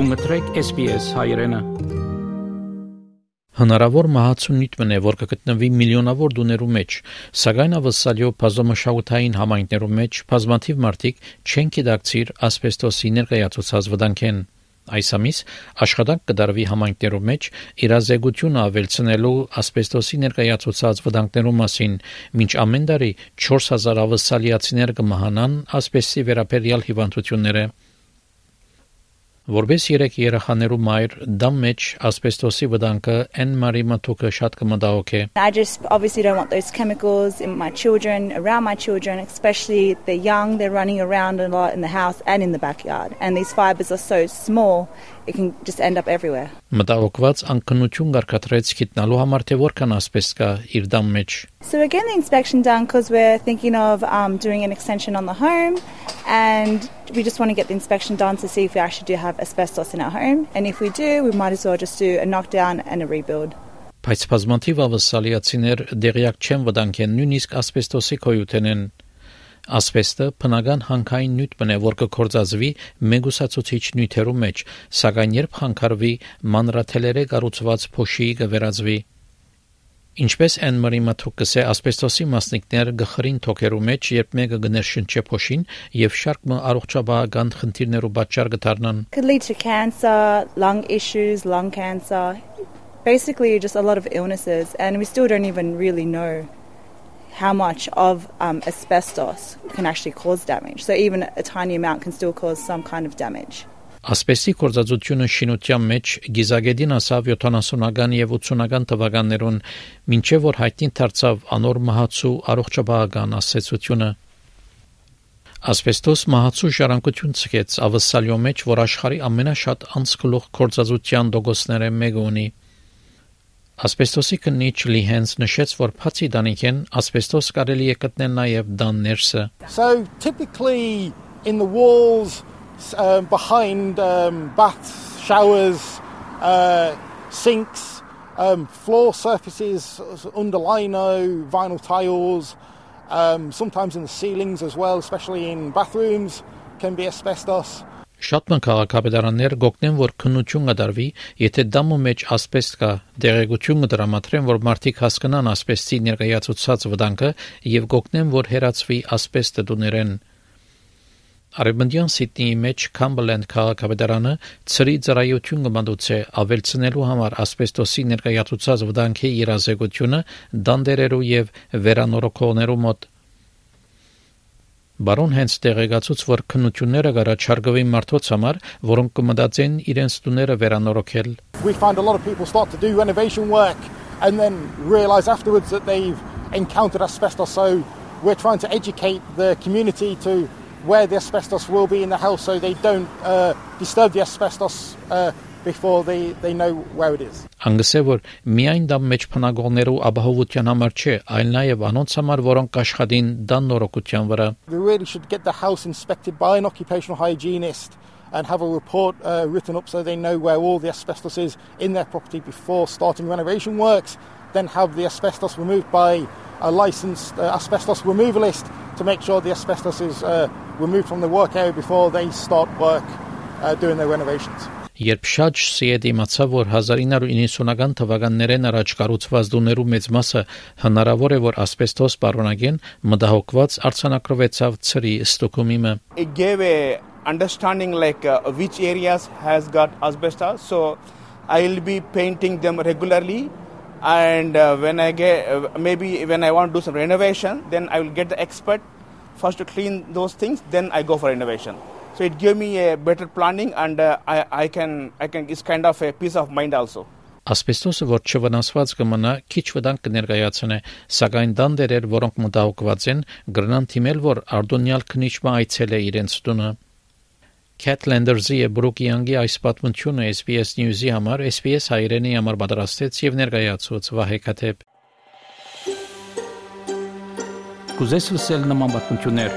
Դու մտրեք SPS հայրենը։ Հնարավոր մահացունիտ մնե, որ կգտնվի միլիոնավոր դուներու մեջ, սակայն ավսալյո բազոմշահութային համայնքներու մեջ բազմաթիվ մարդիկ չեն կիդակցիր ասբեստոսի ներկայացուցած վտանգեն։ Այս ամիս աշխատանք կդարվի համայնքներով մեջ իրազեկությունը ավելցնելու ասբեստոսի ներկայացուցած վտանգներու մասին, մինչ ամեն տարի 4000 ավսալիացիներ կմահանան ասբեստի վերաբերյալ հիվանդությունները։ որբես 3 երեխաներու մայր դամեջ ասբեստոսի վտանգը Էն Մարի Մատուկը շատ կմտահոգ է I just obviously don't want those chemicals in my children around my children especially they're young they're running around a lot in the house and in the backyard. And these fibers are so small it can just end up everywhere. Մտահոգված անկնություն կարգադրեց գիտնալու համար թե որքան ասբեստ կա իր դամ մեջ։ So getting the inspection done because we're thinking of um, doing an extension on the home and we just want to get the inspection done to see if we actually do have asbestos in our home. And if we do, we might as well just do a knockdown and a rebuild. Բայց բազմաթիվ ավսալիացիներ դեղյակ չեն վտանգեն նույնիսկ ասբեստոսի կոյութենեն Ասբեստը բնական հանքային նյութ բնե, որ կկործածվի մեգուսացուցիչ նյութերու մեջ, սակայն երբ հանքարվի մանրաթելերը կառուցված փոշի կվերածվի Ինչպես են մրի մաթուկսե ասբեստոսի մասնիկներ գխրին թոքերու մեջ, երբ մեկը գներ շնչե փոշին եւ շարք մը առողջաբանական խնդիրներու պատճառ կդառնան։ Could lead to cancer, lung issues, lung cancer, basically just a lot of illnesses and we still don't even really know how much of um, asbestos can actually cause damage. So even a tiny amount can still cause some kind of damage. Ասպեստի կորզածությունը շինության մեջ գիզագետին ասավ 70-ական եւ 80-ական թվականներուն մինչեւ որ հայտնի դարձավ անոր մահացու առողջապահական ասացությունը Ասպեստոս մահացու ժառանգություն ցկեց ավսալյո մեջ, որ աշխարի ամենաշատ անցկլող կորզածության դոգոսները մեկը ունի։ Նշեց, որ բացի դանիքեն կարելի է գտնել նաև So typically in the walls um, behind um, baths, showers, uh, sinks, um, floor surfaces, under lino, vinyl tiles, um, sometimes in the ceilings as well, especially in bathrooms, can be asbestos. Շատ ման քաղաքապետարաններ գոկնեն, որ քննություն կդարվի, եթե դամու մեջ ասպեստ կա, դեղեցություն կդրամատրեն, որ մարդիկ հասկանան ասպեստի ներկայացուցած վտանգը եւ գոկնեն, որ հերացվի ասպեստը դուներեն։ Արևմտյան Սիդնեի մեջ Cumberland քաղաքապետարանը ծրի ծրայություն կմատուցե ավելցնելու համար ասբեստոսի ներկայացուցած վտանգի երազեկությունը դանդերերու եւ վերանորոգողներու մոտ Բարոն հենց տեղեկացուց, որ քննությունները կառաջարկվի մարդոց համար, որոնք կմտածեն իրենց տուները վերանորոգել։ We find a lot of people start to do renovation work and then realize afterwards that they've encountered asbestos. So we're trying to educate the community to where the asbestos will be in the house so they don't uh, disturb the asbestos uh, before they they know where it is. Անգսե միայն մեջ փնագողներու ապահովության համար չէ այլ նաև անոնց համար որոնք աշխատին դան նորոգության վրա We really should get the house inspected by an occupational hygienist and have a report uh, written up so they know where all the asbestos is in their property before starting renovation works then have the asbestos removed by a licensed uh, asbestos removalist to make sure the asbestos is uh, removed from the work area before they start work uh, doing their renovations. Երբ Շաջ Սիեդ իմացավ, որ 1990-ական թվականներեն առաջ կառուցված դուներու մեծ մասը հնարավոր է որ ասբեստոս պարոնագեն, մտահոգված արցանակրվեցավ ծրի Ստոկհոմի։ It gave a understanding like uh, which areas has got asbestos. So I'll be painting them regularly and uh, when I get uh, maybe when I want to do some renovation then I will get the expert first to clean those things then I go for renovation so it gave me a better planning and uh, I, I can I can it's kind of a peace of mind also. Ասպեստոսը որ չվնասված կմնա, քիչ վտանգ կներկայացնե, սակայն դանդերեր, որոնք մտահոգված են, գրնան թիմել, որ արդոնյալ քնիչմա այցել է իրենց տունը։ Cat Landers-ի եւ Brooke Young-ի այս պատմությունը SBS News-ի համար SBS հայրենի համար պատրաստեց եւ ներկայացուց Վահե Քաթեփ։ Կուզես լսել նման պատմություններ,